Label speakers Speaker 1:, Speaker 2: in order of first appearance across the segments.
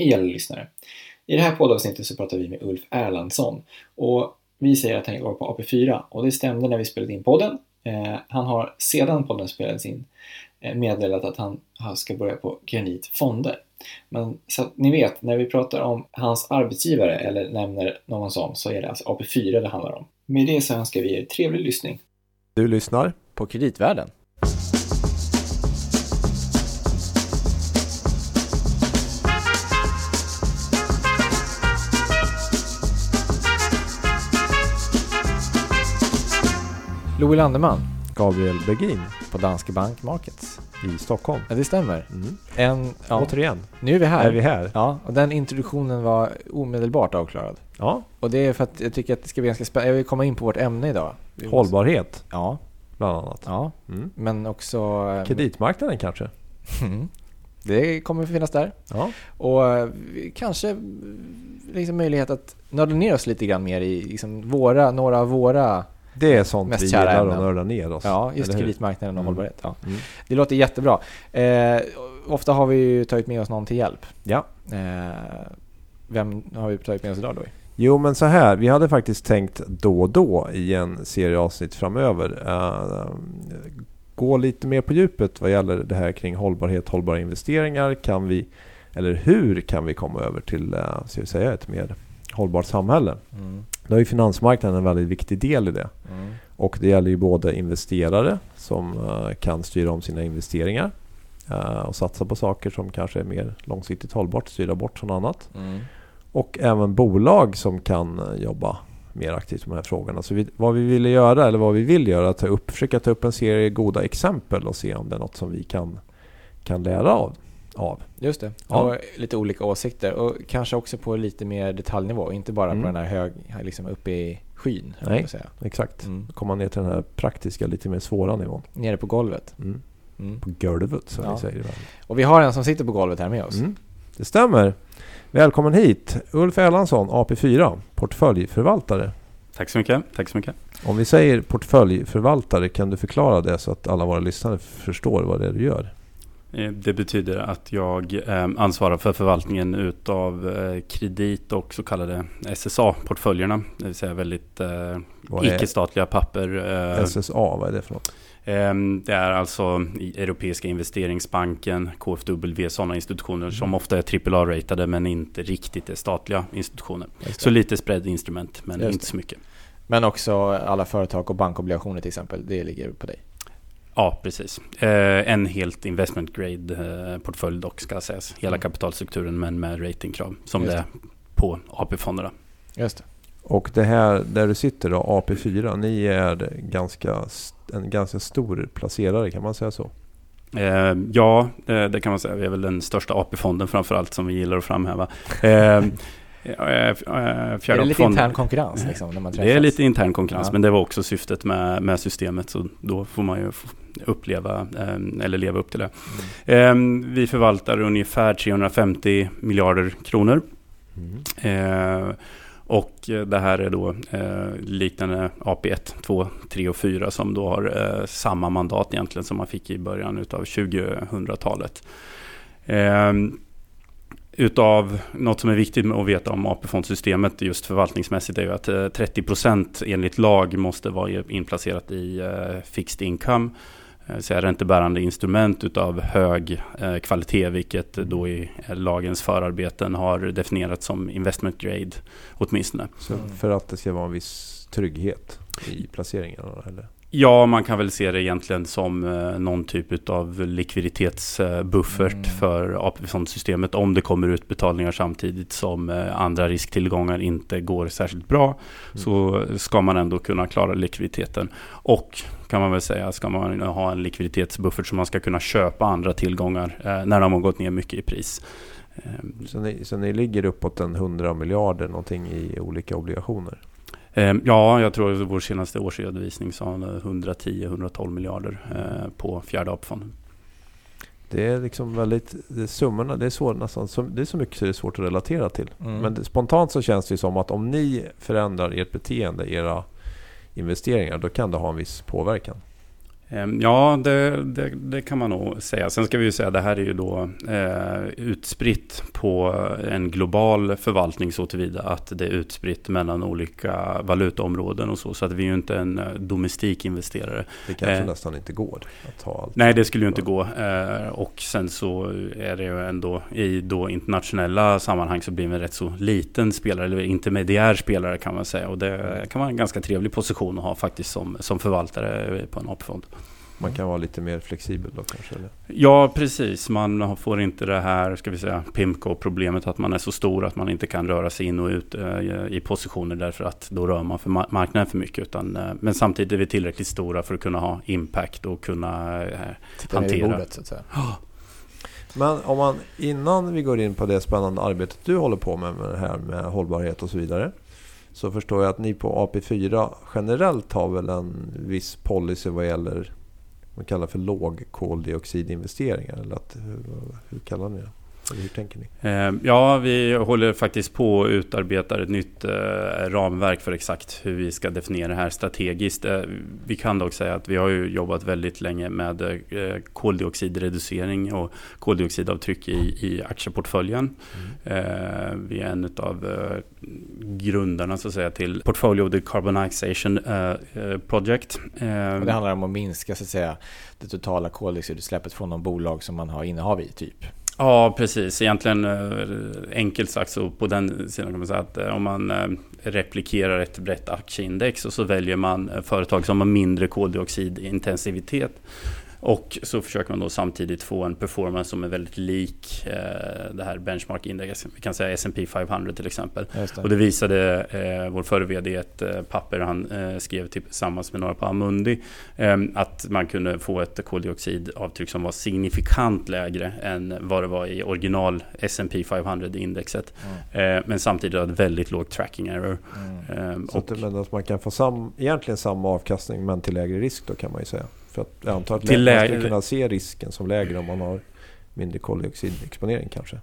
Speaker 1: Hej alla lyssnare! I det här poddavsnittet så pratar vi med Ulf Erlandsson och vi säger att han jobbar på AP4 och det stämde när vi spelade in podden. Eh, han har sedan podden spelades in eh, meddelat att han ska börja på Granit Fonder. Men så att ni vet, när vi pratar om hans arbetsgivare eller nämner någon sån så är det alltså AP4 det handlar om. Med det så önskar vi er trevlig lyssning.
Speaker 2: Du lyssnar
Speaker 3: på Kreditvärlden. Louis Landeman
Speaker 2: Gabriel Bergin
Speaker 3: på Danske Bank Markets.
Speaker 2: i Stockholm.
Speaker 3: Ja, det stämmer.
Speaker 2: Mm.
Speaker 3: En, ja,
Speaker 2: Återigen
Speaker 3: nu är vi här.
Speaker 2: är vi här.
Speaker 3: Ja, och den introduktionen var omedelbart avklarad.
Speaker 2: Ja,
Speaker 3: Och det är för att jag tycker att det ska bli ganska spännande. Jag vill komma in på vårt ämne idag.
Speaker 2: Hållbarhet
Speaker 3: Ja,
Speaker 2: bland annat.
Speaker 3: ja.
Speaker 2: Mm.
Speaker 3: Men också... eh,
Speaker 2: Kreditmarknaden kanske?
Speaker 3: Mm. Det kommer finnas där.
Speaker 2: Ja.
Speaker 3: Och eh, kanske liksom möjlighet att nörda ner oss lite grann mer i liksom våra, några av våra,
Speaker 2: Det är sånt
Speaker 3: Mest
Speaker 2: vi gillar
Speaker 3: ämnen.
Speaker 2: att nörda ner oss.
Speaker 3: ja just kreditmarknaden och
Speaker 2: Mm.
Speaker 3: hållbarhet. Ja.
Speaker 2: Mm.
Speaker 3: Det låter jättebra. Eh, ofta har vi ju tagit med oss någon till hjälp.
Speaker 2: Ja.
Speaker 3: Eh, vem har vi tagit med oss idag då?
Speaker 2: Jo men så här, vi hade faktiskt tänkt då och då i en serie avsnitt framöver eh, gå lite mer på djupet vad gäller det här kring hållbarhet, hållbara investeringar. Kan vi, eller hur kan vi komma över till eh, ska vi säga, ett mer hållbart samhälle?
Speaker 3: Mm.
Speaker 2: Då är ju finansmarknaden en väldigt viktig del i det.
Speaker 3: Mm.
Speaker 2: Och det gäller ju både investerare som eh, kan styra om sina investeringar eh, och satsa på saker som kanske är mer långsiktigt hållbart, styra bort från annat.
Speaker 3: Mm.
Speaker 2: Och även bolag som kan eh, jobba mer aktivt med de här frågorna. Så vi, vad vi ville göra, eller vad vi vill göra, är att ta upp, försöka ta upp en serie goda exempel och se om det är något som vi kan, kan lära av. av.
Speaker 3: Just det.
Speaker 2: Ja.
Speaker 3: Och lite olika åsikter och kanske också på lite mer detaljnivå. Inte bara
Speaker 2: Mm.
Speaker 3: på den här hög, liksom uppe i skyn.
Speaker 2: Nej. Exakt.
Speaker 3: Mm.
Speaker 2: Komma ner till den här praktiska, lite mer svåra nivån.
Speaker 3: Nere på golvet.
Speaker 2: Mm.
Speaker 3: Mm.
Speaker 2: På golvet som
Speaker 3: Ja.
Speaker 2: vi säger i.
Speaker 3: Och vi har en som sitter på golvet här med oss.
Speaker 2: Mm. Det stämmer. Välkommen hit Ulf Erlandsson, AP4, portföljförvaltare.
Speaker 4: Tack så mycket. Tack så mycket.
Speaker 2: Om vi säger portföljförvaltare, kan du förklara det så att alla våra lyssnare förstår vad det är du gör?
Speaker 4: Eh, Det betyder att jag eh, ansvarar för förvaltningen utav eh, kredit och så kallade SSA-portföljerna. Det vill säga väldigt eh, icke-statliga papper.
Speaker 2: SSA, vad är det för något?
Speaker 4: eh, det är alltså Europeiska investeringsbanken, KFW, sådana institutioner som ofta är AAA-ratade men inte riktigt är statliga institutioner. Så lite spread instrument men inte så mycket.
Speaker 3: Men också alla företag och bankobligationer till exempel. Det ligger på dig.
Speaker 4: Ja, precis. Eh, en helt investment grade eh, dock ska sägas. Hela
Speaker 3: Mm.
Speaker 4: kapitalstrukturen men med ratingkrav som
Speaker 3: Just
Speaker 4: det är på AP-fonderna.
Speaker 3: Just det.
Speaker 2: Och det här där du sitter då, AP4, ni är ganska, en ganska stor placerare, kan man säga så?
Speaker 4: Eh, ja, eh, det kan man säga. Vi är väl den största AP-fonden framförallt som vi gillar att framhäva. Eh, fjärde
Speaker 3: är det lite intern konkurrens liksom, när man träffas?
Speaker 4: Det är lite intern konkurrens,
Speaker 3: Ja.
Speaker 4: men det var också syftet med, med systemet. Så då får man ju uppleva, eh, eller leva upp till det.
Speaker 3: Mm.
Speaker 4: Eh, vi förvaltar ungefär 350 miljarder kronor.
Speaker 2: Mm.
Speaker 4: Eh, och eh, det här är då eh, liknande AP1, 2, 3 och 4 som då har eh, samma mandat egentligen som man fick i början av 2000-talet. Utav något som är viktigt att veta om AP-fondsystemet just förvaltningsmässigt är ju att eh, 30% enligt lag måste vara inplacerat i eh, fixed income. eh, Så räntebärande instrument utav hög eh, kvalitet, vilket då i lagens förarbeten har definierats som investment grade åtminstone.
Speaker 2: Så för att det ska vara en viss trygghet i placeringarna? Eller?
Speaker 4: Ja, man kan väl se det egentligen som eh, någon typ av likviditetsbuffert
Speaker 3: Mm.
Speaker 4: för AP-fondsystemet om det kommer utbetalningar samtidigt som eh, andra risktillgångar inte går särskilt bra så ska man ändå kunna klara likviditeten. Och kan man väl säga ska man ha en likviditetsbuffert så man ska kunna köpa andra tillgångar eh, när de har gått ner mycket i pris. Eh,
Speaker 2: Så, ni, så ni ligger uppåt en 100 miljarder någonting i olika obligationer?
Speaker 4: Eh, Ja, jag tror att vår senaste årsredovisning sa 110-112 miljarder eh, på fjärde AP-fonden.
Speaker 2: Det är liksom väldigt, det är summorna, det är, svår, nästan, så- det är så mycket så det är svårt att relatera till.
Speaker 3: Mm.
Speaker 2: Men det, spontant så känns det som att om ni förändrar ert beteende, era investeringar, då kan det ha en viss påverkan.
Speaker 4: Ehm, Ja, det, det, det kan man nog säga. Sen ska vi ju säga att det här är ju då eh, utspritt på en global förvaltning så tillvida att det är utspritt mellan olika valutaområden och så. Så att vi är ju inte en eh, domestik investerare.
Speaker 2: Det kanske
Speaker 4: Eh.
Speaker 2: nästan inte går att ha allt.
Speaker 4: Nej, det skulle ju inte gå. Eh, och sen så är det ju ändå i då internationella sammanhang så blir vi en rätt så liten spelare, eller intermediär spelare kan man säga. Och det kan vara en ganska trevlig position att ha faktiskt som, som förvaltare på en AP-fond.
Speaker 2: Man kan vara lite mer flexibel då kanske? Eller?
Speaker 4: Ja, precis. Man får inte det här, ska vi säga, PIMCO-problemet att man är så stor att man inte kan röra sig in och ut eh, i positioner därför att då rör man för ma- marknaden för mycket. Utan, eh, men samtidigt är vi tillräckligt stora för att kunna ha impact och kunna eh,
Speaker 3: Titta ner
Speaker 4: hantera.
Speaker 3: bordet så att säga.
Speaker 2: Men om man innan vi går in på det spännande arbetet du håller på med med det här med hållbarhet och så vidare. Så förstår jag att ni på AP4 generellt har väl en viss policy vad gäller man kallar för lågkoldioxidinvesteringar. Eller att, hur, hur kallar ni det? Eller hur tänker ni?
Speaker 4: Eh, Ja, vi håller faktiskt på att utarbeta ett nytt eh, ramverk för exakt hur vi ska definiera det här strategiskt. Eh, Vi kan dock säga att vi har ju jobbat väldigt länge med eh, koldioxidreducering och koldioxidavtryck i, i aktieportföljen. Eh, Vi är en av grundarna så att säga till Portfolio Decarbonization Project. Eh,
Speaker 3: Och det handlar om att minska så att säga, det totala koldioxidutsläppet från de bolag som man har innehav i typ.
Speaker 4: Ja, precis. Egentligen eh, enkelt sagt så på den sidan kan man säga att eh, om man eh, replikerar ett brett aktieindex och så väljer man företag som har mindre koldioxidintensivitet och så försöker man då samtidigt få en performance som är väldigt lik eh, det här benchmark-indexet. Vi kan säga S&P 500 till exempel.
Speaker 3: Det.
Speaker 4: Och det visade eh, vår förre VD ett eh, papper han eh, skrev tillsammans med några på Amundi. Eh, att man kunde få ett koldioxidavtryck som var signifikant lägre än vad det var i original S&P 500-indexet.
Speaker 3: Mm.
Speaker 4: Men samtidigt ett väldigt låg tracking error.
Speaker 3: Mm.
Speaker 4: Eh,
Speaker 2: Så
Speaker 4: och
Speaker 2: att man kan få sam, egentligen samma avkastning men till lägre risk då kan man ju säga. För att jag antar att
Speaker 4: Till
Speaker 2: man skulle kunna se risken som lägre om man har mindre koldioxidexponering kanske.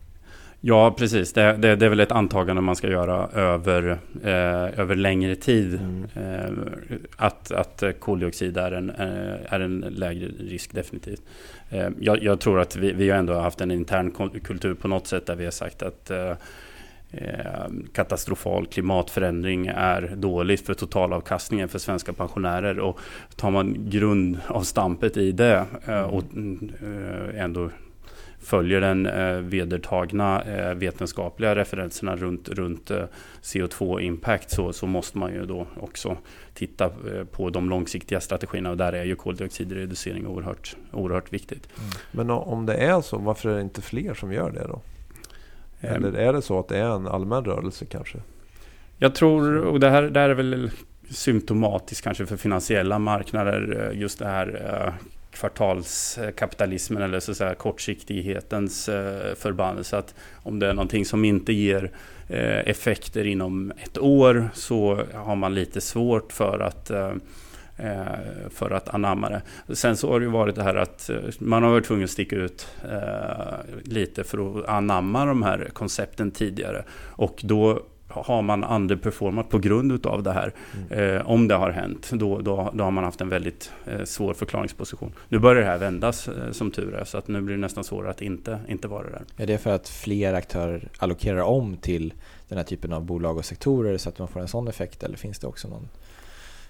Speaker 4: Ja, precis. Det, det, det är väl ett antagande man ska göra över, eh, över längre tid.
Speaker 2: Mm.
Speaker 4: Eh, att, att koldioxid är en, eh, är en lägre risk definitivt. Eh, jag, jag tror att vi, vi har ändå haft en intern kultur på något sätt där vi har sagt att eh, Eh, katastrofal klimatförändring är dåligt för totalavkastningen för svenska pensionärer. Och tar man grundavstampet i det eh, och eh, ändå följer den eh, vedertagna eh, vetenskapliga referenserna runt, runt eh, CO2-impact så, så måste man ju då också titta eh, på de långsiktiga strategierna och där är ju koldioxidreducering oerhört, oerhört viktigt.
Speaker 2: Mm. Men om det är så, varför är det inte fler som gör det då? Eller är det så att det är en allmän rörelse kanske?
Speaker 4: Jag tror, och det här, det här är väl symptomatiskt kanske för finansiella marknader, eh, just det här eh, kvartalskapitalismen eller så att säga kortsiktighetens eh, förbannelse. Att om det är någonting som inte ger effekter inom ett år så har man lite svårt för att för att anamma det. Sen så har det ju varit det här att eh, man har varit tvungen att sticka ut eh, lite för att anamma de här koncepten tidigare. Och då har man underperformat på grund utav det här. Eh, om det har hänt, då, då, då har man haft en väldigt eh, svår förklaringsposition. Nu börjar det här vändas eh, som tur är, så att nu blir det nästan svårare att inte, inte vara där.
Speaker 3: Är det för att fler aktörer allokerar om till den här typen av bolag och sektorer så att man får en sån effekt eller finns det också någon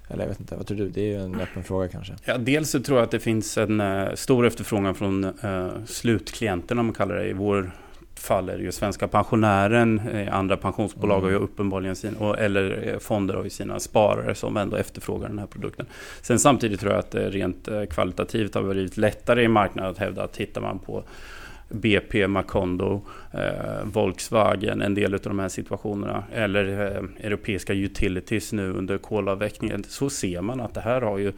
Speaker 3: eller jag vet inte, vad tror du? Det är ju en öppen fråga kanske.
Speaker 4: Ja, dels så tror jag att det finns en eh, stor efterfrågan från eh, slutklienterna, om man kallar det. I vår fall är det ju svenska pensionären, eh, andra pensionsbolag har ju uppenbarligen sin, och, eller fonder har ju sina sparare som ändå efterfrågar den här produkten. Sen samtidigt tror jag att det rent kvalitativt har blivit lättare i marknaden att hävda att tittar man på BP, Macondo, eh, Volkswagen, en del av de här situationerna eller eh, europeiska utilities nu under kolavvecklingen så ser man att det här har ju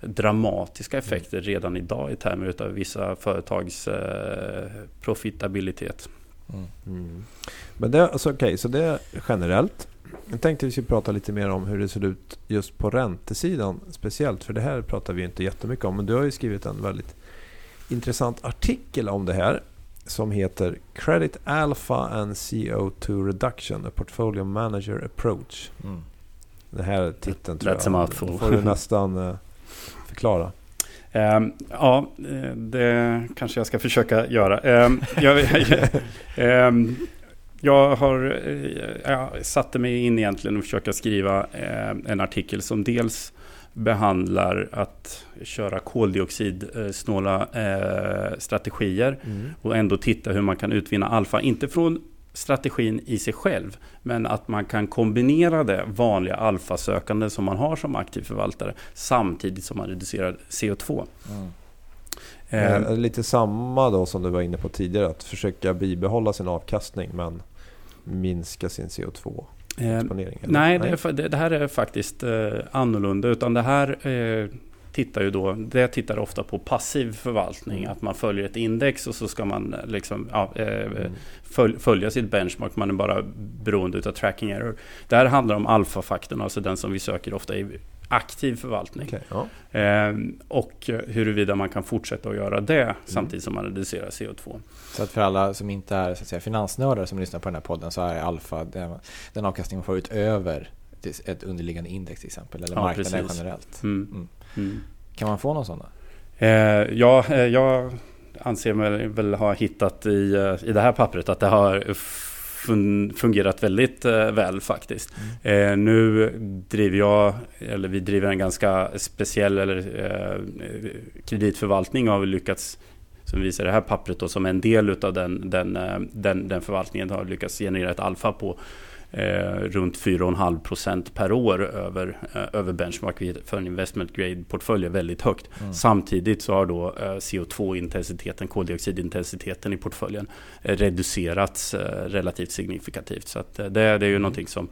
Speaker 4: dramatiska effekter redan idag i termer av vissa företags eh, profitabilitet.
Speaker 3: Mm.
Speaker 2: Mm. Men det, alltså, okej, så det är generellt. Jag tänkte vi skulle prata lite mer om hur det ser ut just på räntesidan speciellt. För det här pratar vi inte jättemycket om. Men du har ju skrivit en väldigt intressant artikel om det här. Som heter Credit Alpha and CO2 Reduction, a Portfolio Manager Approach.
Speaker 3: Mm.
Speaker 2: Den här titeln tror
Speaker 4: That's
Speaker 2: jag
Speaker 4: mouthful.
Speaker 2: får du nästan eh, förklara.
Speaker 4: Um, ja, eh, det kanske jag ska försöka göra. Um, jag, um, jag har jag satte mig in egentligen och försöka skriva en artikel som dels behandlar att köra koldioxidsnåla uh, strategier mm. och ändå titta hur man kan utvinna alfa. Inte från strategin i sig själv. Men att man kan kombinera det vanliga alfasökande som man har som aktiv förvaltare samtidigt som man reducerar CO2. Mm.
Speaker 2: Eh, lite samma då som du var inne på tidigare, att försöka bibehålla sin avkastning men minska sin CO2. Exponering,
Speaker 4: eh, nej, nej? Det, det, här är faktiskt eh, annorlunda. Utan det här eh, tittar ju då, det tittar ofta på passiv förvaltning. Mm. Att man följer ett index och så ska man liksom, ja, eh, mm. följ, följa sitt benchmark. Man är bara beroende av tracking error. Det här handlar om alfafaktorn, alltså den som vi söker ofta i aktiv förvaltning. Okay, ja. eh, och huruvida man kan fortsätta att göra det mm. samtidigt som man reducerar CO2.
Speaker 3: Så att för alla som inte är så att säga, finansnördar som lyssnar på den här podden så är alfa den, den avkastning man får utöver ett underliggande index till exempel. Eller ja, marknaden precis. generellt. Mm. Mm. Mm. Kan man få någon sån?
Speaker 4: Eh, ja, eh, jag anser mig väl ha hittat i, eh, i det här pappret att det har fungerat väldigt eh, väl faktiskt. Mm. Eh, nu driver jag, eller vi driver en ganska speciell eller, eh, kreditförvaltning och har lyckats som visar det här pappret då, som en del av den, den, den, den förvaltningen har lyckats generera ett alfa på eh, runt 4,5% per år över, eh, över benchmark för en investment grade-portfölj är väldigt högt. Mm. Samtidigt så har då eh, CO2-intensiteten, koldioxidintensiteten i portföljen eh, reducerats eh, relativt signifikativt. Så att, eh, det, det är ju mm. någonting som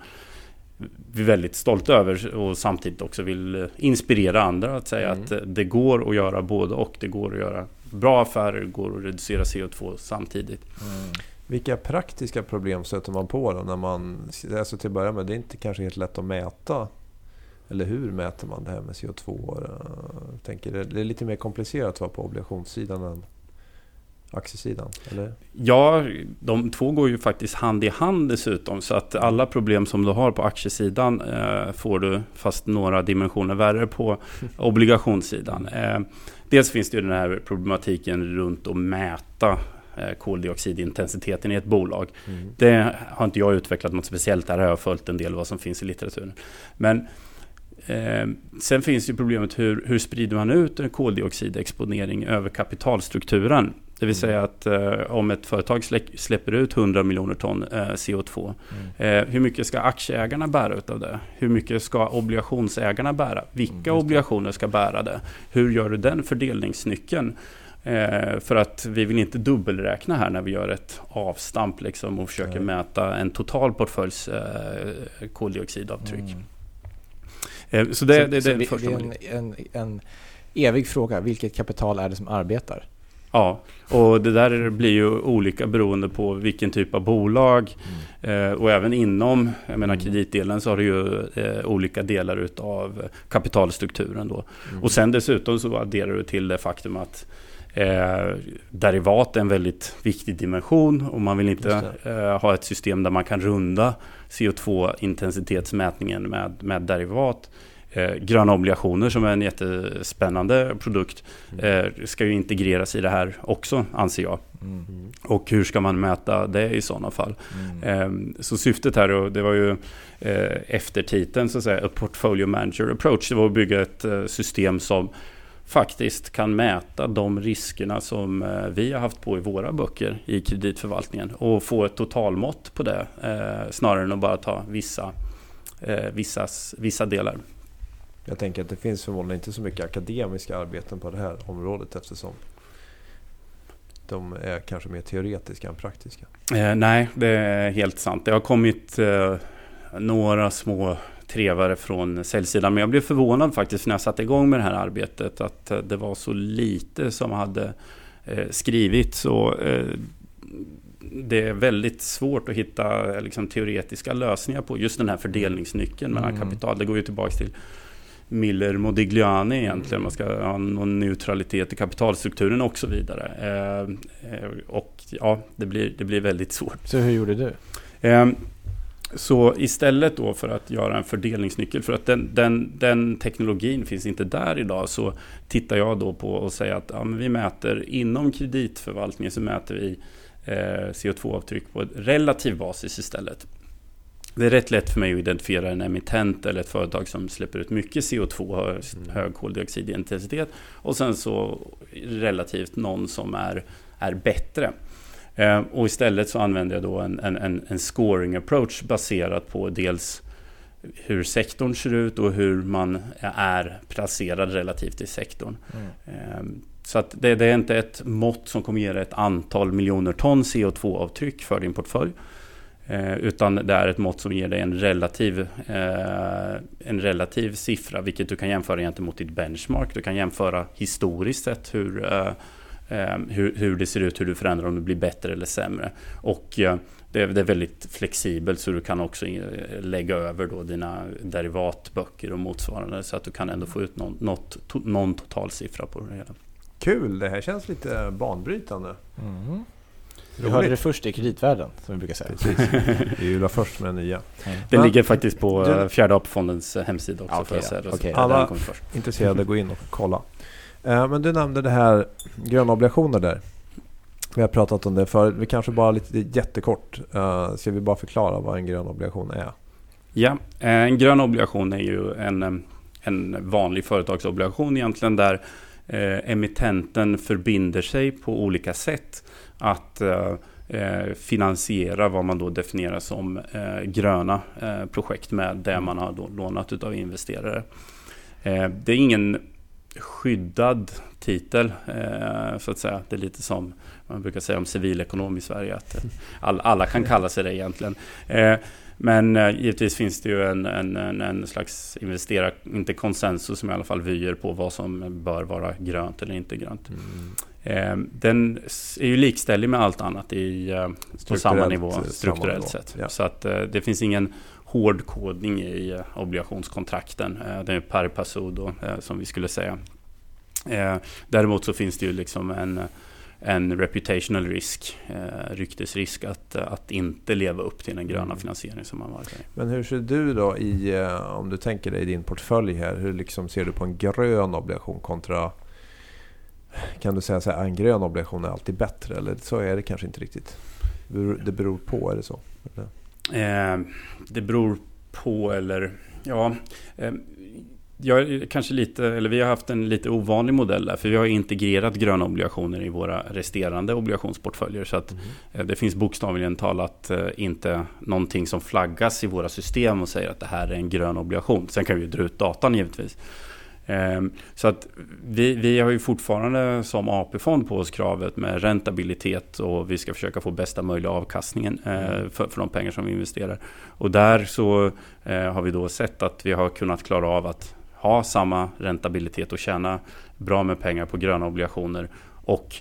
Speaker 4: vi är väldigt stolta över och samtidigt också vill inspirera andra att säga mm. att det går att göra både och. Det går att göra bra affärer, det går att reducera CO2 samtidigt. Mm.
Speaker 2: Vilka praktiska problem stöter man på då? När man, alltså till att börja med, det är inte kanske helt lätt att mäta. Eller hur mäter man det här med CO2? Jag tänker, det är lite mer komplicerat att vara på obligationssidan än aktiesidan? Eller?
Speaker 4: Ja, de två går ju faktiskt hand i hand dessutom. Så att alla problem som du har på aktiesidan eh, får du fast några dimensioner värre på obligationssidan. Eh, dels finns det ju den här problematiken runt att mäta koldioxidintensiteten i ett bolag. Mm. Det har inte jag utvecklat något speciellt, där har jag följt en del vad som finns i litteraturen. Men eh, sen finns ju problemet hur, hur sprider man ut en koldioxidexponering över kapitalstrukturen? Det vill mm. säga att eh, om ett företag släpper ut 100 miljoner ton eh, CO2, mm. eh, hur mycket ska aktieägarna bära utav det? Hur mycket ska obligationsägarna bära? Vilka mm, obligationer ska bära det? Hur gör du den fördelningsnyckeln? Eh, för att vi vill inte dubbelräkna här när vi gör ett avstamp liksom och försöker mm. mäta en total portföljs eh, koldioxidavtryck. Mm.
Speaker 3: Eh, så det, så, det, det, så det, det är en, en, en evig fråga. Vilket kapital är det som arbetar?
Speaker 4: Ja, och det där blir ju olika beroende på vilken typ av bolag. Mm. Eh, och även inom jag menar, mm. kreditdelen så har du ju eh, olika delar utav kapitalstrukturen. Då. Mm. Och sen dessutom så adderar du till det faktum att Eh, derivat är en väldigt viktig dimension och man vill inte eh, ha ett system där man kan runda CO2-intensitetsmätningen med, med derivat. Eh, gröna obligationer som är en jättespännande produkt mm. eh, ska ju integreras i det här också anser jag. Mm. Och hur ska man mäta det i sådana fall? Mm. Eh, så syftet här, och det var ju eh, eftertiteln så att säga, A Portfolio Manager Approach, det var att bygga ett eh, system som faktiskt kan mäta de riskerna som eh, vi har haft på i våra böcker i kreditförvaltningen och få ett totalmått på det eh, snarare än att bara ta vissa, eh, vissas, vissa delar.
Speaker 2: Jag tänker att det finns förmodligen inte så mycket akademiska arbeten på det här området eftersom de är kanske mer teoretiska än praktiska.
Speaker 4: Eh, nej, det är helt sant. Det har kommit eh, några små trevare från säljsidan. Men jag blev förvånad faktiskt när jag satte igång med det här arbetet att eh, det var så lite som hade eh, skrivit. Så eh, det är väldigt svårt att hitta liksom, teoretiska lösningar på just den här fördelningsnyckeln mellan mm. kapital. Det går ju tillbaka till Miller Modigliani egentligen. Man ska ha någon neutralitet i kapitalstrukturen och så vidare. Eh, och ja, det blir, det blir väldigt svårt.
Speaker 3: Så hur gjorde du?
Speaker 4: Eh, så istället då för att göra en fördelningsnyckel, för att den, den, den teknologin finns inte där idag, så tittar jag då på och säger att ja, vi mäter inom kreditförvaltningen så mäter vi eh, CO2-avtryck på relativ basis istället. Det är rätt lätt för mig att identifiera en emittent eller ett företag som släpper ut mycket CO2, har mm. hög koldioxidintensitet och sen så relativt någon som är, är bättre. Eh, och istället så använder jag då en, en, en scoring approach baserat på dels hur sektorn ser ut och hur man är placerad relativt i sektorn. Mm. Eh, så att det, det, är inte ett mått som kommer ge dig ett antal miljoner ton CO2-avtryck för din portfölj. Eh, utan det är ett mått som ger dig en relativ, eh, en relativ siffra, vilket du kan jämföra gentemot ditt benchmark. Du kan jämföra historiskt sett hur, hur, hur, det ser ut, hur du förändrar, om det blir bättre eller sämre. Och eh, det är, det är, väldigt flexibelt så du kan också eh, lägga över då dina derivatböcker och motsvarande så att du kan ändå få ut någon, något, någon totalsiffra på det hela.
Speaker 2: Kul, det här känns lite banbrytande.
Speaker 3: Mm. Du hörde det först i kreditvärlden, som vi brukar säga.
Speaker 2: Precis. Vi är först med den nya.
Speaker 4: Den ligger faktiskt på du... Fjärde AP-fondens eh, hemsida också.
Speaker 3: Okay, för
Speaker 2: att okay. Alla intresserade, gå in och kolla. Eh, men du nämnde det här gröna obligationer där. Vi har pratat om det förut. Vi kanske bara lite jättekort. Eh, ska vi bara förklara vad en grön obligation är?
Speaker 4: Ja, eh, en grön obligation är ju en, en vanlig företagsobligation egentligen där emittenten förbinder sig på olika sätt att finansiera vad man då definierar som gröna projekt med det man har då lånat utav investerare. det är ingen skyddad titel, så att säga. Det är lite som man brukar säga om civilekonom i Sverige, att alla kan kalla sig det egentligen. Men eh, givetvis finns det ju en, en, en, slags investera, inte konsensus, men i alla fall vyer på vad som bör vara grönt eller inte grönt. Mm. Eh, den är ju likställig med allt annat i, eh, på samma nivå strukturellt sett. Ja. Så att eh, det finns ingen hård kodning i eh, obligationskontrakten. Eh, det är per person som vi skulle säga. Däremot så finns det ju liksom en en reputational risk, eh, ryktesrisk att, att inte leva upp till den gröna mm. finansiering som man i.
Speaker 2: Men hur ser du då i, eh, om du tänker dig din portfölj här, hur liksom ser du på en grön obligation kontra kan du säga att en grön obligation är alltid bättre eller så är det kanske inte riktigt? Det beror på, är det så?
Speaker 4: Eh, det beror på eller ja, eh, jag kanske lite, eller vi har haft en lite ovanlig modell där, för vi har integrerat gröna obligationer i våra resterande obligationsportföljer. Så att mm. Eh, det finns bokstavligen talat eh, inte någonting som flaggas i våra system och säger att det här är en grön obligation. Sen kan vi ju dra ut datan givetvis. Ehm, så att vi, vi har ju fortfarande som AP-fond på oss kravet med räntabilitet och vi ska försöka få bästa möjliga avkastningen eh, mm. för, för de pengar som vi investerar. Och där så har vi då sett att vi har kunnat klara av att ha samma räntabilitet och tjäna bra med pengar på gröna obligationer. Och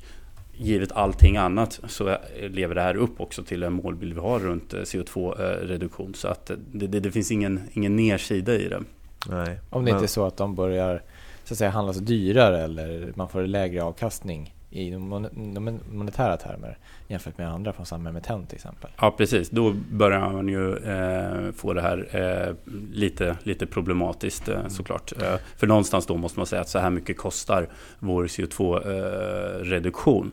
Speaker 4: givet allting annat så lever det här upp också till en målbild vi har runt eh, CO2-reduktion. Så att det, det, det, finns ingen, ingen nedsida i det.
Speaker 3: Nej, Om det men... inte är så att de börjar så att säga, handlas dyrare eller man får lägre avkastning i monetära termer jämfört med andra från samma emittent till exempel.
Speaker 4: Ja precis, då börjar man ju eh, få det här eh, lite, lite problematiskt eh, mm. såklart. Eh, för någonstans då måste man säga att så här mycket kostar vår CO2-reduktion.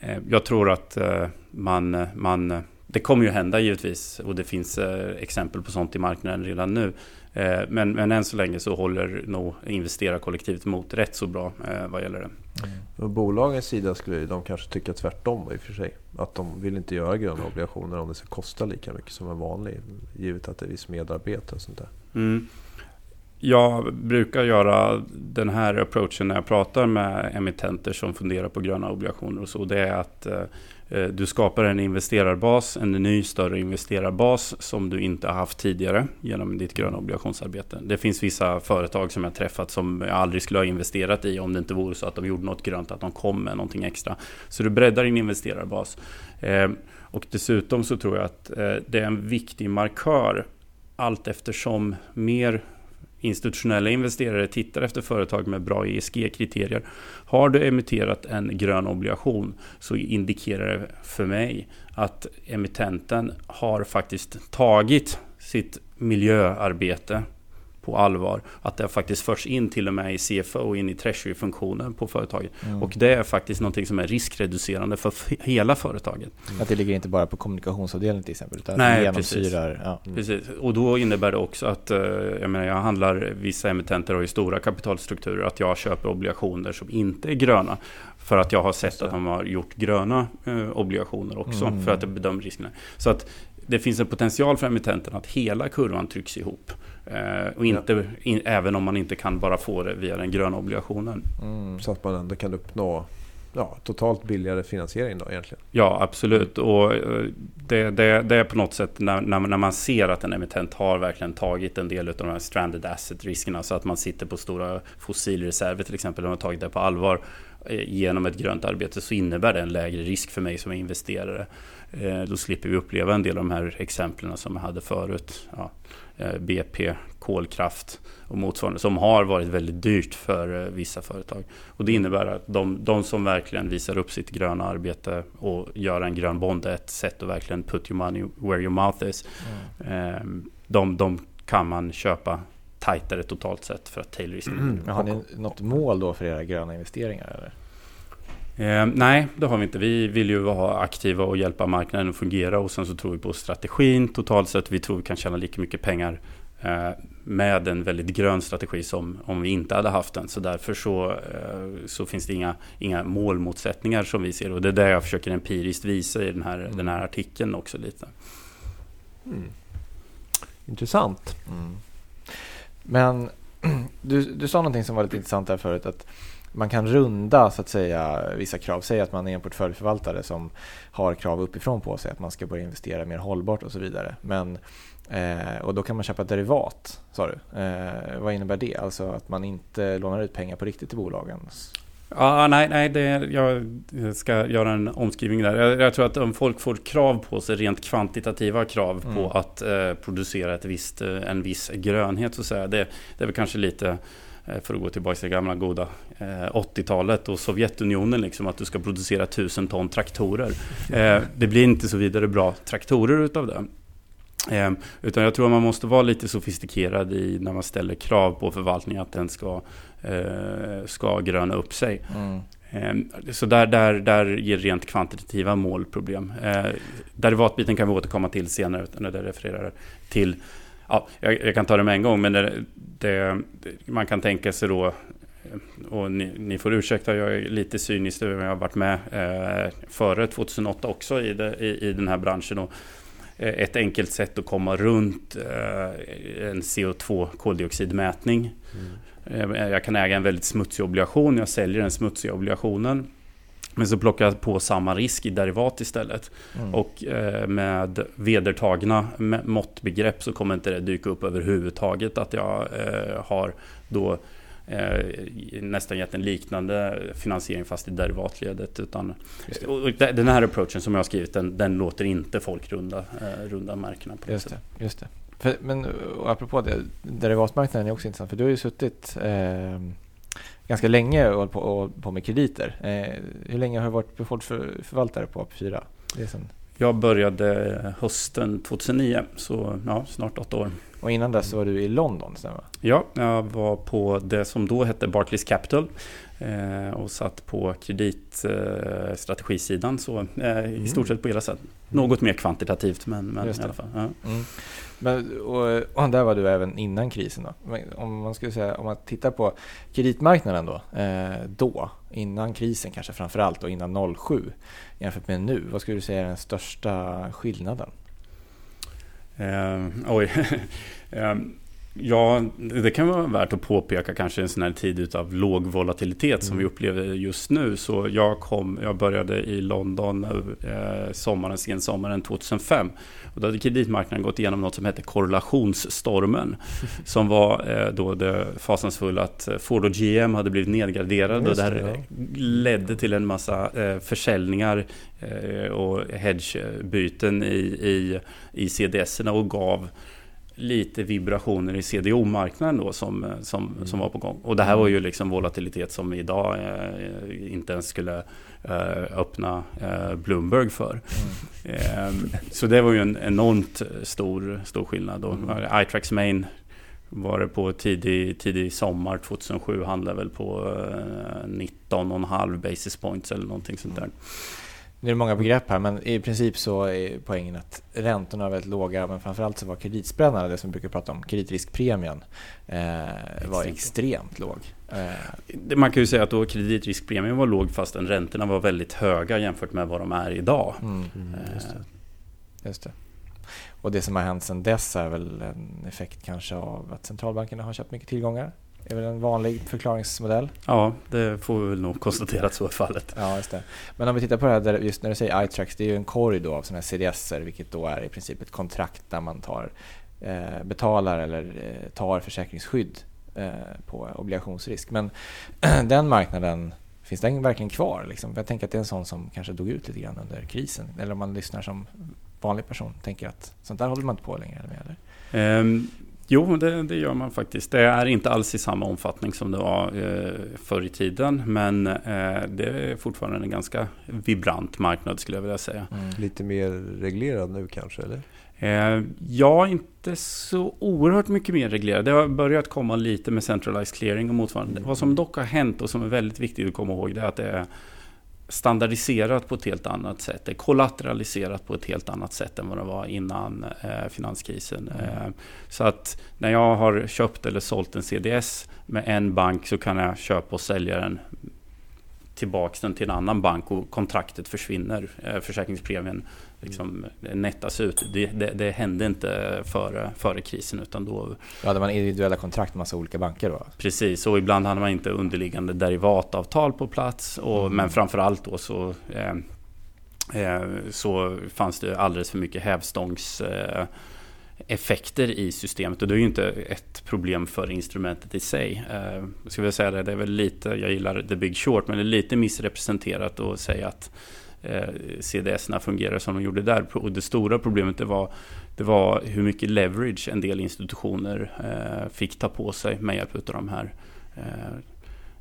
Speaker 4: Eh, eh, jag tror att man, man det kommer ju hända givetvis och det finns exempel på sånt i marknaden redan nu. Eh, men, men än så länge så håller nog investerarkollektivet emot rätt så bra eh, vad gäller det.
Speaker 2: Mm. bolagens sida skulle de kanske tycka tvärtom i och för sig. Att de vill inte göra gröna obligationer om det ska kosta lika mycket som en vanlig. Givet att det är viss medarbete och sånt där. Mm.
Speaker 4: Jag brukar göra den här approachen när jag pratar med emittenter som funderar på gröna obligationer och så. Det är att eh, eh du skapar en investerarbas, en ny större investerarbas som du inte har haft tidigare genom ditt gröna obligationsarbete. Det finns vissa företag som jag träffat som jag aldrig skulle ha investerat i om det inte vore så att de gjorde något grönt, att de kom med någonting extra. Så du breddar din investerarbas. Eh, och dessutom så tror jag att eh, det är en viktig markör allt eftersom mer institutionella investerare tittar efter företag med bra ESG-kriterier. Har du emitterat en grön obligation så indikerar det för mig att emittenten har faktiskt tagit sitt miljöarbete på allvar. Att det faktiskt förs in till och med i CFO och in i treasury-funktionen på företaget. Mm. Och det är faktiskt någonting som är riskreducerande för hela företaget.
Speaker 3: Mm. Att det ligger inte bara på kommunikationsavdelningen till exempel, utan Nej, genomsyrar... Precis. Ja.
Speaker 4: Mm. precis. Och då innebär det också att, eh, jag menar, jag handlar, vissa emittenter har ju stora kapitalstrukturer, att jag köper obligationer som inte är gröna. För att jag har sett att de har gjort gröna eh, obligationer också, mm. för att jag bedömer riskerna. Så att det finns en potential för emittenten att hela kurvan trycks ihop. Eh, och inte, ja. in, även om man inte kan bara få det via den gröna obligationen.
Speaker 2: Mm, så att man ändå kan uppnå ja, totalt billigare finansiering då egentligen?
Speaker 4: Ja, absolut. Och eh, det, det, det är på något sätt när, när, när, man ser att en emittent har verkligen tagit en del av de här stranded asset-riskerna. Så att man sitter på stora fossilreserver till exempel. Och har tagit det på allvar eh, genom ett grönt arbete så innebär det en lägre risk för mig som investerare. Då slipper vi uppleva en del av de här exemplen som jag hade förut. Ja Eh, BP, kolkraft och motsvarande som har varit väldigt dyrt för eh, vissa företag. Och det innebär att de, de som verkligen visar upp sitt gröna arbete och gör en grön bond är ett sätt att verkligen put your money where your mouth is. Mm. De, de kan man köpa tajtare totalt sett för att tailrisken mm.
Speaker 3: Har ni något mål då för era gröna investeringar? Eller?
Speaker 4: Eh, nej, det har vi inte. Vi vill ju vara aktiva och hjälpa marknaden att fungera och sen så tror vi på strategin totalt sett. Vi tror vi kan tjäna lika mycket pengar eh, med en väldigt grön strategi som om vi inte hade haft den. Så därför så, eh, så finns det inga, inga målmotsättningar som vi ser och det är det jag försöker empiriskt visa i den här, mm. den här artikeln också lite.
Speaker 2: Mm. Intressant. Mm.
Speaker 3: Men du, du sa någonting som var lite intressant där förut. att man kan runda så att säga vissa krav. Säg att man är en portföljförvaltare som har krav uppifrån på sig att man ska börja investera mer hållbart och så vidare. Men, eh, och då kan man köpa derivat, sa du. Eh, vad innebär det? Alltså att man inte lånar ut pengar på riktigt till bolagen?
Speaker 4: Ja, nej, nej det, jag ska göra en omskrivning där. Jag, jag, tror att om folk får krav på sig, rent kvantitativa krav mm. på att eh, producera ett visst, eh, en viss grönhet, så att säga, det, det är väl kanske lite för att gå tillbaka till det gamla goda 80-talet eh, och Sovjetunionen, liksom, att du ska producera tusen ton traktorer. Eh, det blir inte så vidare bra traktorer utav det. Utan jag tror att man måste vara lite sofistikerad i när man ställer krav på förvaltningen att den ska, ska gröna upp sig. Mm. Så där, där, där ger rent kvantitativa mål problem. Derivatbiten kan vi återkomma till senare när det refererar till Ja, jag, jag, kan ta det med en gång, men det, det, man kan tänka sig då och ni, ni, får ursäkta, jag är lite cynisk men jag har varit med eh, före 2008 också i, det, i, i den här branschen. Och, eh, ett enkelt sätt att komma runt eh, en CO2 koldioxidmätning. Mm. Eh, jag kan äga en väldigt smutsig obligation, jag säljer den smutsiga obligationen. Men så plockar jag på samma risk i derivat istället. Mm. Och eh, med vedertagna måttbegrepp så kommer inte det dyka upp överhuvudtaget att jag eh, har då eh, nästan gett en liknande finansiering fast i derivatledet. Utan, den här approachen som jag har skrivit den, den låter inte folk runda, runda märkena på
Speaker 3: just det, just det. För, men apropå det, derivatmarknaden är också intressant för du har ju suttit ganska länge och hållit på, och på med krediter. Eh, hur länge har du varit befolkningsförvaltare på AP4? Det är sen...
Speaker 4: Jag började hösten 2009, så ja, snart åtta år.
Speaker 3: Och innan dess var du i London, stämmer
Speaker 4: Ja, jag var på det som då hette Barclays Capital eh, och satt på kreditstrategisidan så eh, i stort sett på hela sätt. Något mer kvantitativt men, men i alla fall. Ja. Mm.
Speaker 3: Men, och, och där var du även innan krisen. Då. Om man skulle säga, om man tittar på kreditmarknaden då, eh, då, innan krisen kanske framförallt och innan 07 jämfört med nu. Vad skulle du säga är den största skillnaden?
Speaker 4: Eh, oj. eh, Ja, det kan vara värt att påpeka kanske en sån här tid av låg volatilitet mm. som vi mm. upplever just nu. Så jag, kom, jag började i London eh, sommaren, sensommaren 2005. Och då hade kreditmarknaden gått igenom något som hette korrelationsstormen. som var eh, då det fasansfulla att Ford och GM hade blivit nedgraderade. och det här ledde till en massa eh, försäljningar eh, och hedgebyten i, i, i CDS-erna och gav lite vibrationer i CDO-marknaden då som, som, mm. som var på gång. Och det här var ju liksom volatilitet som idag eh, inte ens skulle eh, öppna eh, Bloomberg för. Mm. Ehm, så det var ju en enormt stor, stor skillnad. Då. Mm. iTrax Main var det på tidig, tidig sommar 2007 handlade väl på 19,5 eh, basis points eller någonting sånt där.
Speaker 3: Nu är det många begrepp här, men i princip så är poängen att räntorna är väldigt låga, men framförallt så var kreditspreadarna, det som vi brukar prata om, kreditriskpremien, eh, var extremt låg.
Speaker 4: Eh. Man kan ju säga att då kreditriskpremien var låg fastän räntorna var väldigt höga jämfört med vad de är idag. Mm, mm,
Speaker 3: just, det. just det. Och det som har hänt sedan dess är väl en effekt kanske av att centralbankerna har köpt mycket tillgångar är väl en vanlig förklaringsmodell.
Speaker 4: Ja, det får vi väl nog konstatera att så är fallet.
Speaker 3: Ja, just det. Men om vi tittar på det här, just när du säger iTrax, det är ju en korg då av sådana här CDSer, vilket då är i princip ett kontrakt där man tar, eh, betalar eller eh, tar försäkringsskydd eh, på obligationsrisk. Men den marknaden, finns den verkligen kvar? Liksom? Jag tänker att det är en sån som kanske dog ut lite grann under krisen. Eller om man lyssnar som vanlig person, tänker att sånt där håller man inte på längre. Eller?
Speaker 4: Um, Jo, det, det, gör man faktiskt. Det är inte alls i samma omfattning som det var eh, förr i tiden. Men eh, det är fortfarande en ganska vibrant marknad skulle jag vilja säga.
Speaker 2: Mm. Lite mer reglerad nu kanske? eller?
Speaker 4: Eh, ja, inte så oerhört mycket mer reglerad. Det har börjat komma lite med centralized clearing och motsvarande. Mm. Vad som dock har hänt och som är väldigt viktigt att komma ihåg det är att det är standardiserat på ett helt annat sätt. Det är kollateraliserat på ett helt annat sätt än vad det var innan eh, finanskrisen. Mm. Eh, så att när jag har köpt eller sålt en CDS med en bank så kan jag köpa och sälja den tillbaka den till en annan bank och kontraktet försvinner. Eh, försäkringspremien liksom nettas ut. Det, det, det, hände inte före, före krisen utan då...
Speaker 3: Ja, det var individuella kontrakt med massa olika banker då?
Speaker 4: Precis, och ibland hade man inte underliggande derivatavtal på plats. Och, mm. Men framförallt då så, eh, eh, så fanns det alldeles för mycket hävstångs... Eh, effekter i systemet och det är ju inte ett problem för instrumentet i sig. Eh, jag skulle säga det, det är väl lite, jag gillar the big short, men det är lite missrepresenterat att säga att eh, CDS-erna fungerar som de gjorde där. Och det stora problemet det var, det var hur mycket leverage en del institutioner eh, fick ta på sig med hjälp av de här eh,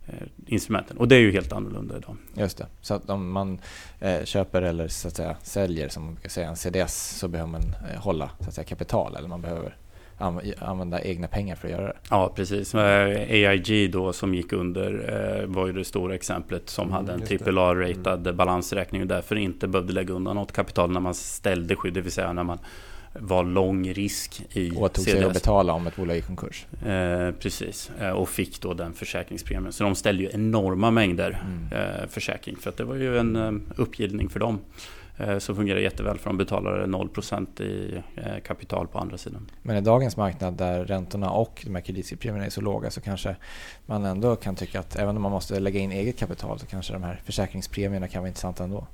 Speaker 4: eh instrumenten. Och det är ju helt annorlunda idag.
Speaker 3: Just det. Så att om man eh, köper eller så att säga, säljer som man brukar säga en CDS så behöver man eh, hålla så att säga, kapital eller man behöver använda egna pengar för att göra det.
Speaker 4: Ja, precis. AIG då som gick under eh, var ju det stora exemplet som mm, hade en AAA-ratad mm. balansräkning och därför inte behövde lägga undan något kapital när man ställde skydd, det vill säga när man var lång risk i
Speaker 3: Och tog sig att betala om ett bolag gick konkurs.
Speaker 4: Eh, precis, eh, och fick då den försäkringspremien. Så de ställde ju enorma mängder mm. eh, försäkring för att det var ju en eh, uppgivning för dem. Eh, så fungerar jätteväl för de betalar 0% i eh, kapital på andra sidan.
Speaker 3: Men i dagens marknad där räntorna och de här kreditpremierna är så låga så kanske man ändå kan tycka att även om man måste lägga in eget kapital så kanske de här försäkringspremierna kan vara intressanta ändå.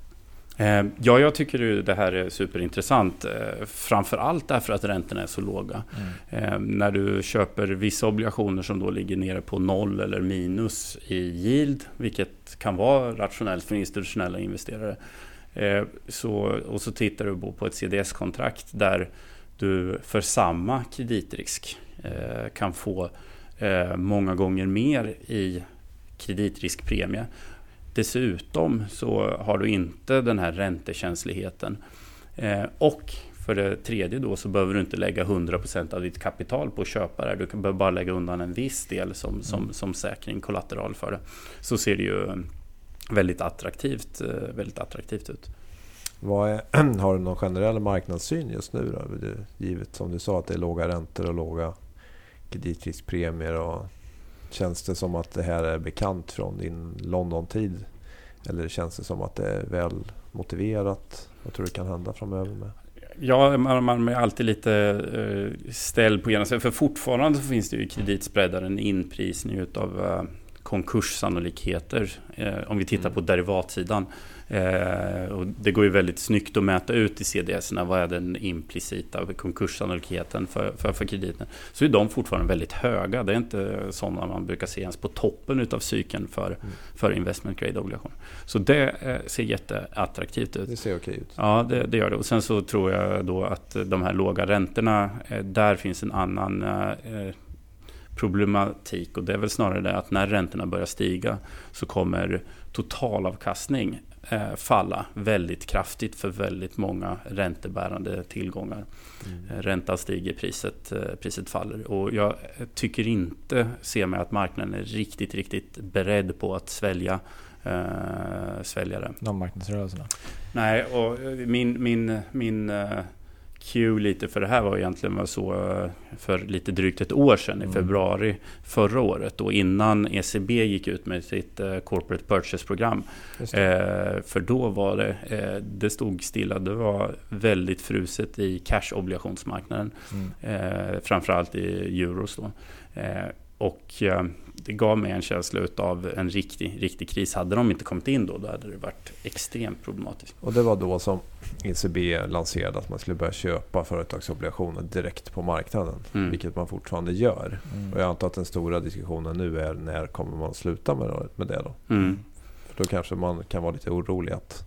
Speaker 4: Eh, ja, jag tycker det här är superintressant. Framförallt därför att räntorna är så låga. Mm. När du köper vissa obligationer som då ligger nere på noll eller minus i yield, vilket kan vara rationellt för institutionella investerare, så, och så tittar du på ett CDS-kontrakt där du för samma kreditrisk eh, kan få eh, många gånger mer i kreditriskpremie. Dessutom så har du inte den här räntekänsligheten. Och för det tredje då så behöver du inte lägga 100% av ditt kapital på att köpa det. Du kan bara lägga undan en viss del som, som, mm. som säkring, kollateral för det. Så ser det ju väldigt attraktivt, eh, väldigt attraktivt ut.
Speaker 2: Är, har du någon generell marknadssyn just nu då? Givet som du sa att det är låga räntor och låga kreditriskpremier. Och känns det som att det här är bekant från din London-tid? Eller känns det som att det är väl motiverat? Vad tror du kan hända framöver? med?
Speaker 4: Ja, man, man är alltid lite uh, ställd på ena sidan. För fortfarande så finns det ju i kreditspreadaren inprisning utav uh, konkurssannolikheter. Eh, om vi tittar mm. på derivatsidan. Eh, och det går ju väldigt snyggt att mäta ut i CDS-erna vad är den implicita konkurssannolikheten för, för, för krediten. Så är de fortfarande väldigt höga. Det är inte sådana man brukar se ens på toppen utav cykeln för, mm. för investment grade-obligationer. Så det eh, ser jätteattraktivt ut.
Speaker 2: Det ser okej ut.
Speaker 4: Ja, det, det, gör det. Och sen så tror jag då att de här låga räntorna, eh, där finns en annan eh, problematik och det är väl snarare det att när räntorna börjar stiga så kommer totalavkastning eh, falla väldigt kraftigt för väldigt många räntebärande tillgångar. Mm. Eh, räntan stiger, priset, eh, priset faller. Och jag tycker inte, se mig att marknaden är riktigt, riktigt beredd på att svälja eh, svälja det.
Speaker 3: De marknadsrörelserna?
Speaker 4: Nej, och min, min, min cue lite för det här var egentligen var så eh, för lite drygt ett år sedan i mm. februari förra året och innan ECB gick ut med sitt eh, Corporate Purchase-program. Eh, för då var det, det stod stilla, det var väldigt fruset i cash-obligationsmarknaden. Mm. Framförallt i euros då. Och det gav mig en känsla av en riktig, riktig kris. Hade de inte kommit in då, då hade det varit extremt problematiskt.
Speaker 2: Och det var då som ECB lanserade att man skulle börja köpa företagsobligationer direkt på marknaden. Mm. Vilket man fortfarande gör. Mm. Och jag antar att den stora diskussionen nu är när kommer man sluta med det då? Mm. För då kanske man kan vara lite orolig att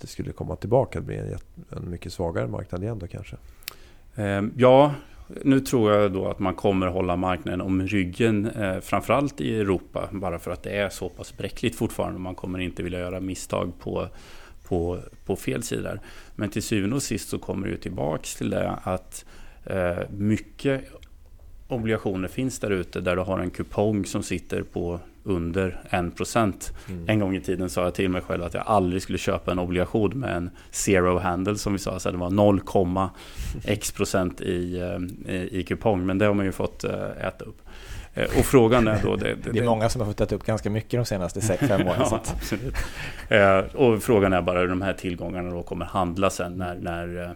Speaker 2: det skulle komma tillbaka att bli en, en mycket svagare marknad igen då kanske?
Speaker 4: Ehm, ja, nu tror jag då att man kommer hålla marknaden om ryggen, eh, framförallt i Europa, bara för att det är så pass bräckligt fortfarande. Man kommer inte vilja göra misstag på, på, på fel sidor. Men till syvende och sist så kommer det tillbaks till det att eh, mycket obligationer finns där ute där du har en kupong som sitter på under 1%. Mm. En gång i tiden sa jag till mig själv att jag aldrig skulle köpa en obligation med en zero handle som vi sa, så det var 0, x procent i, eh, i, i kupong. Men det har man ju fått eh, äta upp. Eh, och frågan är då... Det,
Speaker 3: det, det är många som har fått äta upp ganska mycket de senaste 6-5 åren. ja, absolut.
Speaker 4: Och frågan är bara hur de här tillgångarna då kommer handla sen när, när,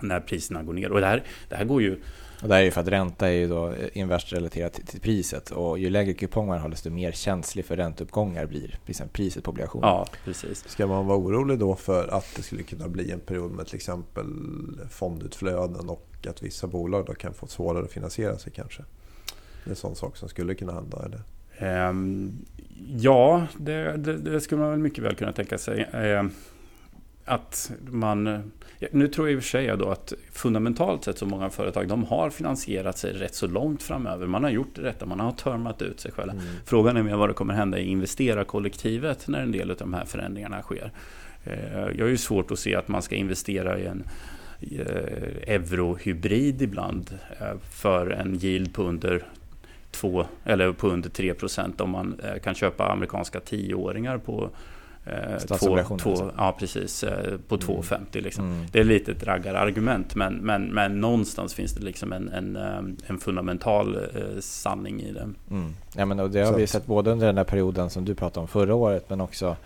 Speaker 4: när priserna går ner. Och det här, det här går ju
Speaker 3: och det är ju för att ränta är ju då inverst relaterat till, priset och ju lägre kupong man har desto mer känslig för ränteuppgångar blir priset på obligationer.
Speaker 4: Ja, precis.
Speaker 2: Ska man vara orolig då för att det skulle kunna bli en period med till exempel fondutflöden och att vissa bolag då kan få svårare att finansiera sig kanske? Det är en sån sak som skulle kunna hända eller? Um,
Speaker 4: ja, det, det, det, skulle man väl mycket väl kunna tänka sig. Att man nu tror jag i och för sig då att fundamentalt sett så många företag de har finansierat sig rätt så långt framöver. Man har gjort det rätta, man har törmat ut sig själva. Mm. Frågan är mer vad det kommer hända i investerarkollektivet när en del av de här förändringarna sker. Eh, jag har ju svårt att se att man ska investera i en eh, eurohybrid ibland eh, för en yield på under 2 eller på under 3% om man kan köpa amerikanska tioåringar på?
Speaker 3: Två,
Speaker 4: två, ja, precis. Eh, på mm. 2,50 liksom. Mm. Det är lite ett raggarargument men, men, men någonstans finns det liksom en, en, eh, en fundamental eh, sanning i det.
Speaker 3: Mm. Ja, men, och det har vi sett både under den där perioden som du pratade om förra året men också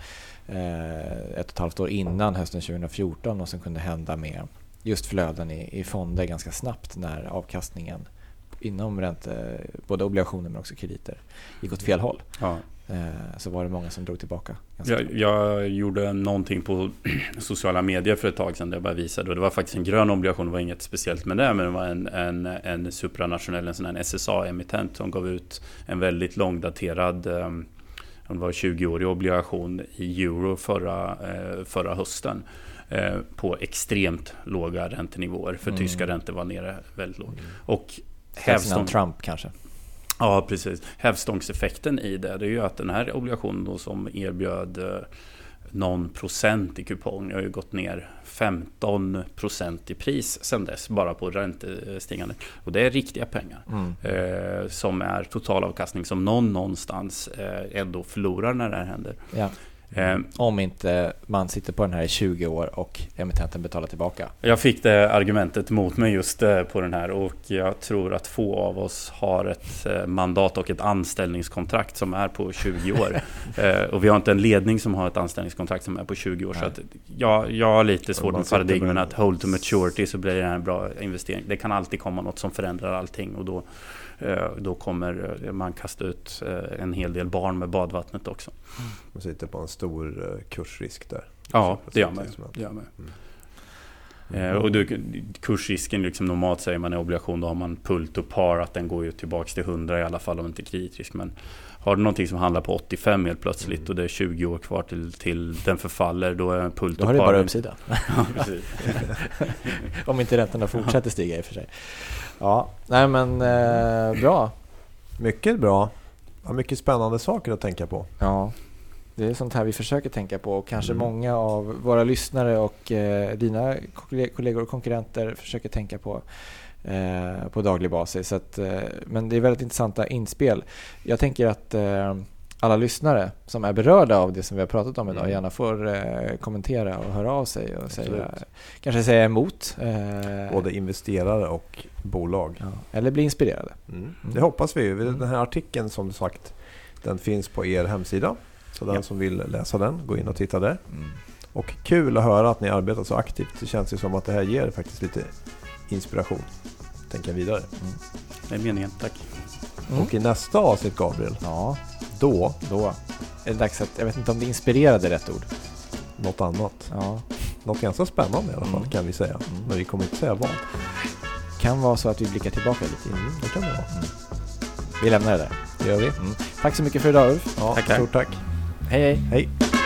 Speaker 3: eh, ett och ett halvt år innan hösten 2014 och som kunde hända med just flöden i, i fonder ganska snabbt när avkastningen inom ränte, både obligationer men också krediter gick åt fel håll. Ja. Eh, så var det många som drog tillbaka.
Speaker 4: Jag, jag, gjorde någonting på sociala medier för ett tag sedan där jag bara visade. Och det var faktiskt en grön obligation, det var inget speciellt med det. Men det var en, en, en supranationell, en sån här SSA-emittent som gav ut en väldigt långdaterad um, det var 20-årig obligation i euro förra, eh, förra hösten. Eh, på extremt låga räntenivåer. För mm. tyska räntor var nere väldigt lågt. Mm.
Speaker 3: Och hävstång... Trump kanske?
Speaker 4: Ja, precis. Hävstångseffekten i det, det är ju att den här obligationen då som erbjöd eh, någon procent i kupong har ju gått ner 15 procent i pris sen dess bara på räntestigande. Och det är riktiga pengar mm. eh, som är totalavkastning som någon någonstans eh, ändå förlorar när det här händer.
Speaker 3: Ja. Eh, Om inte man sitter på den här i 20 år och emittenten betalar tillbaka.
Speaker 4: Jag fick det argumentet mot mig just eh, på den här och jag tror att få av oss har ett eh, mandat och ett anställningskontrakt som är på 20 år. och vi har inte en ledning som har ett anställningskontrakt som är på 20 år. Nej. Så att jag, jag har lite svårt med paradigmen att hold to maturity så blir det en bra investering. Det kan alltid komma något som förändrar allting och då Eh, då kommer man kasta ut eh, en hel del barn med badvattnet också.
Speaker 2: Man sitter på en stor eh, kursrisk där.
Speaker 4: Ja, det gör man. Det gör man. Mm. Eh, och du, kursrisken, liksom normalt säger man i obligation, då har man pult och par, att den går ju tillbaka till 100 i alla fall om inte kreditrisk. Men har du någonting som handlar på 85 helt plötsligt mm. och det är 20 år kvar till, till den förfaller, då är pult.
Speaker 3: Då har du bara uppsida. om inte räntorna fortsätter stiga i och för sig. Ja, nej men eh, bra.
Speaker 2: Mycket bra. Ja, mycket spännande saker att tänka på.
Speaker 3: Ja, det är sånt här vi försöker tänka på och kanske mm. många av våra lyssnare och eh, dina kollegor och konkurrenter försöker tänka på eh, på daglig basis. Så att, eh, men det är väldigt intressanta inspel. Jag tänker att eh, alla lyssnare som är berörda av det som vi har pratat om idag mm. gärna får eh, kommentera och höra av sig och säga, kanske säga emot.
Speaker 2: Eh, Både investerare och bolag. Ja,
Speaker 3: eller bli inspirerade.
Speaker 2: Mm. Mm. Det hoppas vi. Den här artikeln som sagt den finns på er hemsida. Så den ja. som vill läsa den, gå in och titta där. Mm. Och kul att höra att ni arbetar så aktivt. Det känns ju som att det här ger faktiskt lite inspiration. Tänka vidare. Mm.
Speaker 4: Det är meningen, tack.
Speaker 2: Mm. Och i nästa avsnitt Gabriel,
Speaker 3: ja.
Speaker 2: då,
Speaker 3: då är det dags att, jag vet inte om det inspirerade rätt ord.
Speaker 2: Något annat. Ja. Något ganska spännande i alla fall mm. kan vi säga. Mm. Men vi kommer inte säga vad.
Speaker 3: Kan vara så att vi blickar tillbaka lite.
Speaker 2: Mm, det kan det vara. Mm.
Speaker 3: Vi lämnar det där.
Speaker 2: Det gör vi.
Speaker 3: Tack så mycket för idag Ulf.
Speaker 2: Ja,
Speaker 3: tack,
Speaker 2: Stort tack.
Speaker 3: Hej hej.
Speaker 2: Hej.